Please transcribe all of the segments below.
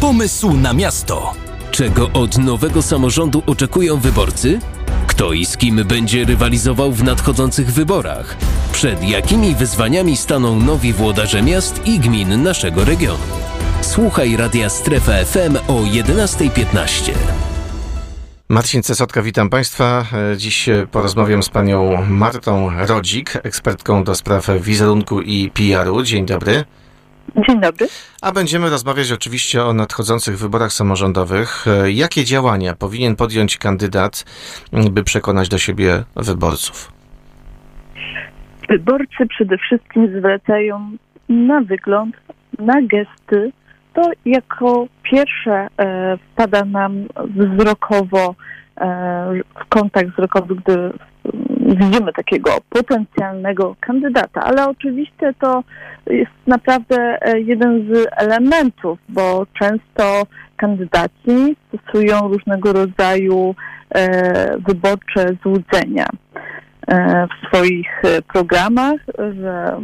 Pomysł na miasto. Czego od nowego samorządu oczekują wyborcy? Kto i z kim będzie rywalizował w nadchodzących wyborach? Przed jakimi wyzwaniami staną nowi włodarze miast i gmin naszego regionu? Słuchaj Radia Strefa FM o 11.15. Marcin Cesotka, witam Państwa. Dziś porozmawiam z panią Martą Rodzik, ekspertką do spraw wizerunku i PR-u. Dzień dobry. Dzień dobry. A będziemy rozmawiać oczywiście o nadchodzących wyborach samorządowych. Jakie działania powinien podjąć kandydat, by przekonać do siebie wyborców? Wyborcy przede wszystkim zwracają na wygląd, na gesty. To jako pierwsze e, wpada nam wzrokowo e, w kontakt wzrokowy, gdy widzimy takiego potencjalnego kandydata, ale oczywiście to jest naprawdę jeden z elementów, bo często kandydaci stosują różnego rodzaju e, wyborcze złudzenia e, w swoich programach, że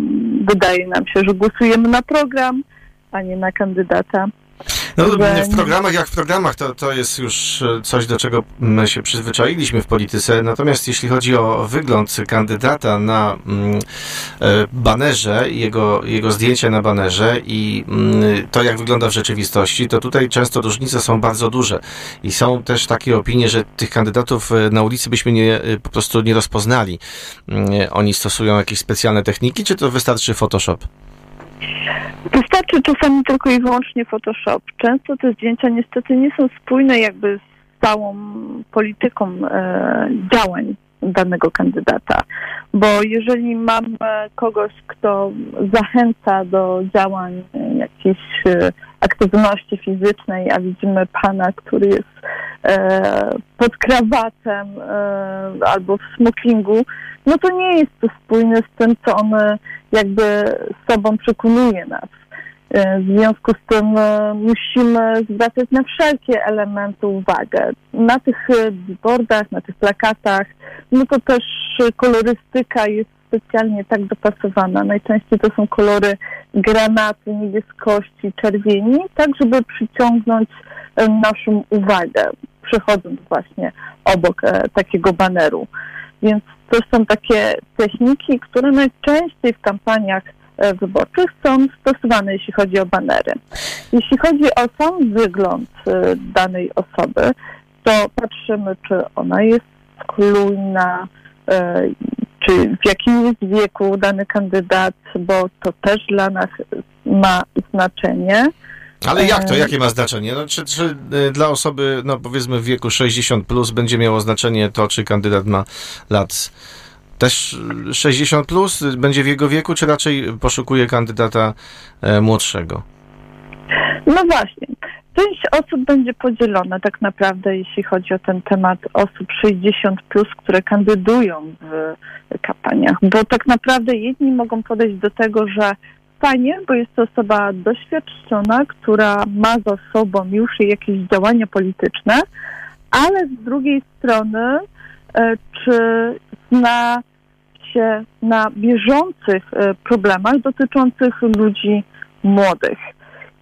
wydaje nam się, że głosujemy na program, a nie na kandydata. No, w programach jak w programach to, to jest już coś, do czego my się przyzwyczailiśmy w polityce. Natomiast jeśli chodzi o wygląd kandydata na mm, banerze, jego, jego zdjęcie na banerze i mm, to, jak wygląda w rzeczywistości, to tutaj często różnice są bardzo duże. I są też takie opinie, że tych kandydatów na ulicy byśmy nie, po prostu nie rozpoznali. Oni stosują jakieś specjalne techniki, czy to wystarczy Photoshop? Wystarczy czasami tylko i wyłącznie Photoshop. Często te zdjęcia niestety nie są spójne jakby z całą polityką e, działań danego kandydata. Bo jeżeli mamy kogoś, kto zachęca do działań jakiejś e, aktywności fizycznej, a widzimy pana, który jest e, pod krawatem e, albo w smokingu, no to nie jest to spójne z tym, co on jakby sobą przekonuje nas. W związku z tym musimy zwracać na wszelkie elementy uwagę. Na tych billboardach, na tych plakatach, no to też kolorystyka jest specjalnie tak dopasowana. Najczęściej to są kolory granaty, niebieskości, czerwieni, tak żeby przyciągnąć naszą uwagę, przechodząc właśnie obok takiego baneru. Więc to są takie techniki, które najczęściej w kampaniach wyborczych są stosowane, jeśli chodzi o banery. Jeśli chodzi o sam wygląd danej osoby, to patrzymy, czy ona jest sklujna, czy w jakim jest wieku dany kandydat, bo to też dla nas ma znaczenie. Ale jak to? Jakie ma znaczenie? No, czy, czy dla osoby, no powiedzmy w wieku 60 plus będzie miało znaczenie to, czy kandydat ma lat też 60 plus będzie w jego wieku, czy raczej poszukuje kandydata młodszego? No właśnie. Część osób będzie podzielona tak naprawdę, jeśli chodzi o ten temat osób 60, plus, które kandydują w kampaniach, bo tak naprawdę jedni mogą podejść do tego, że fajnie, bo jest to osoba doświadczona, która ma za sobą już jakieś działania polityczne, ale z drugiej strony, czy zna się na bieżących problemach dotyczących ludzi młodych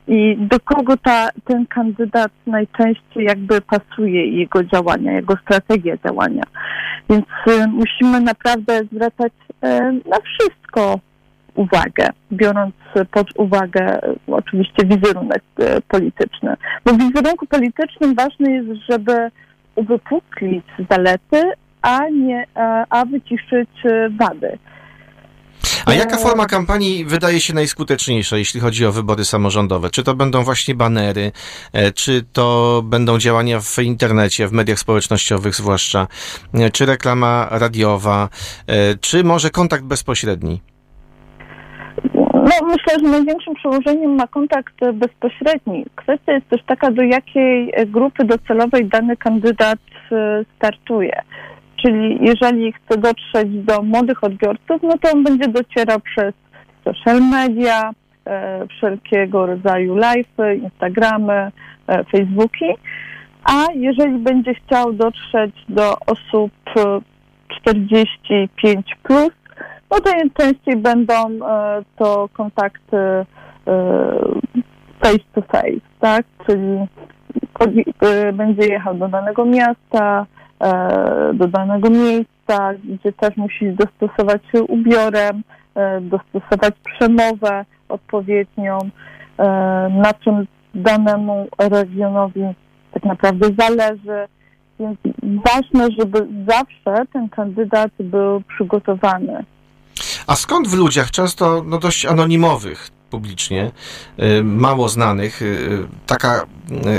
i do kogo ta, ten kandydat najczęściej jakby pasuje jego działania, jego strategia działania. Więc y, musimy naprawdę zwracać y, na wszystko uwagę, biorąc pod uwagę y, oczywiście wizerunek polityczny. Bo w wizerunku politycznym ważne jest, żeby uwypuklić zalety, a nie, a wyciszyć wady. A jaka forma kampanii wydaje się najskuteczniejsza, jeśli chodzi o wybory samorządowe? Czy to będą właśnie banery, czy to będą działania w internecie, w mediach społecznościowych zwłaszcza, czy reklama radiowa, czy może kontakt bezpośredni? No, myślę, że największym przełożeniem ma kontakt bezpośredni. Kwestia jest też taka, do jakiej grupy docelowej dany kandydat startuje. Czyli jeżeli chce dotrzeć do młodych odbiorców, no to on będzie docierał przez social media, e, wszelkiego rodzaju live, Instagramy, e, Facebooki. A jeżeli będzie chciał dotrzeć do osób 45 plus, no to najczęściej będą e, to kontakty face to face, tak? Czyli będzie jechał do danego miasta, do danego miejsca, gdzie też musi dostosować się ubiorem, dostosować przemowę odpowiednią, na czym danemu regionowi tak naprawdę zależy. Więc ważne, żeby zawsze ten kandydat był przygotowany. A skąd w ludziach, często no dość anonimowych publicznie, y, mało znanych, y, taka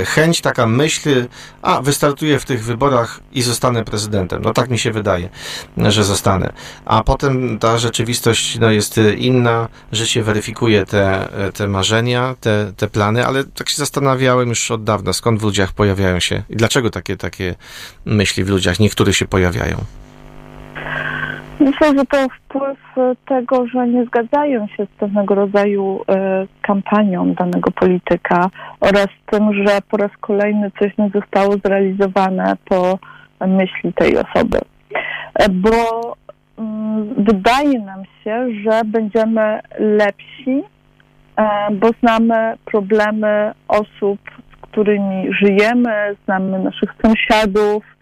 y, chęć, taka myśl, a wystartuję w tych wyborach i zostanę prezydentem. No tak mi się wydaje, że zostanę. A potem ta rzeczywistość no, jest inna, życie weryfikuje te, te marzenia, te, te plany, ale tak się zastanawiałem już od dawna, skąd w ludziach pojawiają się i dlaczego takie, takie myśli w ludziach niektórych się pojawiają. Myślę, że to wpływ tego, że nie zgadzają się z pewnego rodzaju e, kampanią danego polityka oraz tym, że po raz kolejny coś nie zostało zrealizowane po myśli tej osoby. E, bo mm, wydaje nam się, że będziemy lepsi, e, bo znamy problemy osób, z którymi żyjemy, znamy naszych sąsiadów,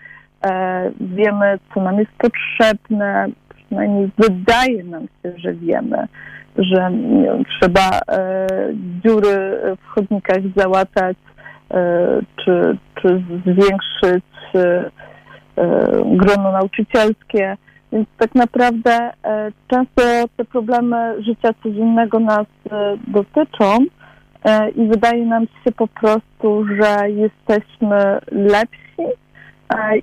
wiemy, co nam jest potrzebne, przynajmniej wydaje nam się, że wiemy, że trzeba e, dziury w chodnikach załatać, e, czy, czy zwiększyć e, e grono nauczycielskie. Więc tak naprawdę e, często te problemy życia codziennego nas e, dotyczą i wydaje nam się po prostu, że jesteśmy lepsi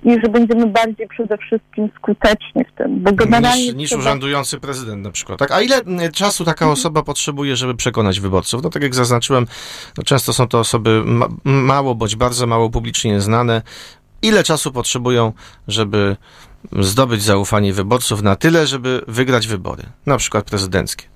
i że będziemy bardziej przede wszystkim skuteczni w tym. Bo generalnie niż, niż trzeba... urzędujący prezydent na przykład. Tak? A ile czasu taka mhm. osoba potrzebuje, żeby przekonać wyborców? No tak jak zaznaczyłem, no często są to osoby ma mało bądź bardzo mało publicznie znane. Ile czasu potrzebują, żeby zdobyć zaufanie wyborców na tyle, żeby wygrać wybory, na przykład prezydenckie?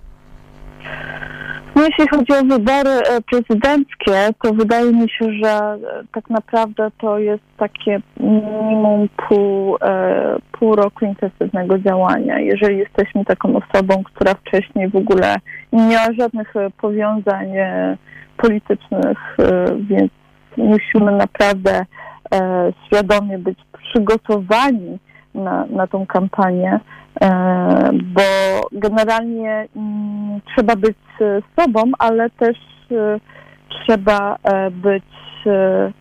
No, jeśli chodzi o wybory e, prezydenckie, to wydaje mi się, że e, tak naprawdę to jest takie minimum pół, e, pół roku intensywnego działania. Jeżeli jesteśmy taką osobą, która wcześniej w ogóle nie miała żadnych powiązań politycznych, więc musimy naprawdę świadomie być przygotowani na, na tą kampanię, bo generalnie mm, trzeba być sobą, ale też e, trzeba e, być e,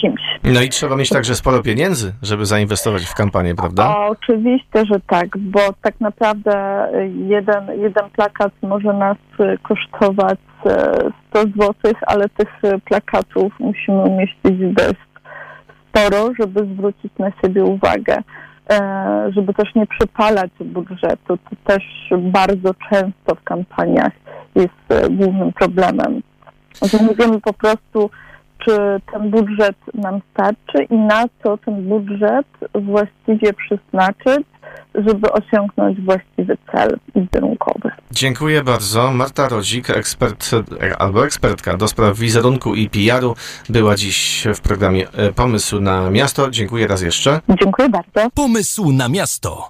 kimś. No i trzeba mieć także sporo pieniędzy, żeby zainwestować w kampanię, prawda? oczywiście, że tak, bo tak naprawdę jeden, jeden plakat może nas kosztować 100 zł, ale tych plakatów musimy umieścić dość sporo, żeby zwrócić na siebie uwagę. E, żeby też nie przepalać budżetu. To też bardzo często w kampaniach jest e, głównym problemem. Że nie wiemy po prostu, czy ten budżet nam starczy i na co ten budżet właściwie przeznaczyć, żeby osiągnąć właściwy cel wizerunkowy. Dziękuję bardzo. Marta Rodzik, ekspert albo ekspertka do spraw wizerunku i PR-u, była dziś w programie e, Pomysł na Miasto. Dziękuję raz jeszcze. Dziękuję bardzo. Pomysł na Miasto.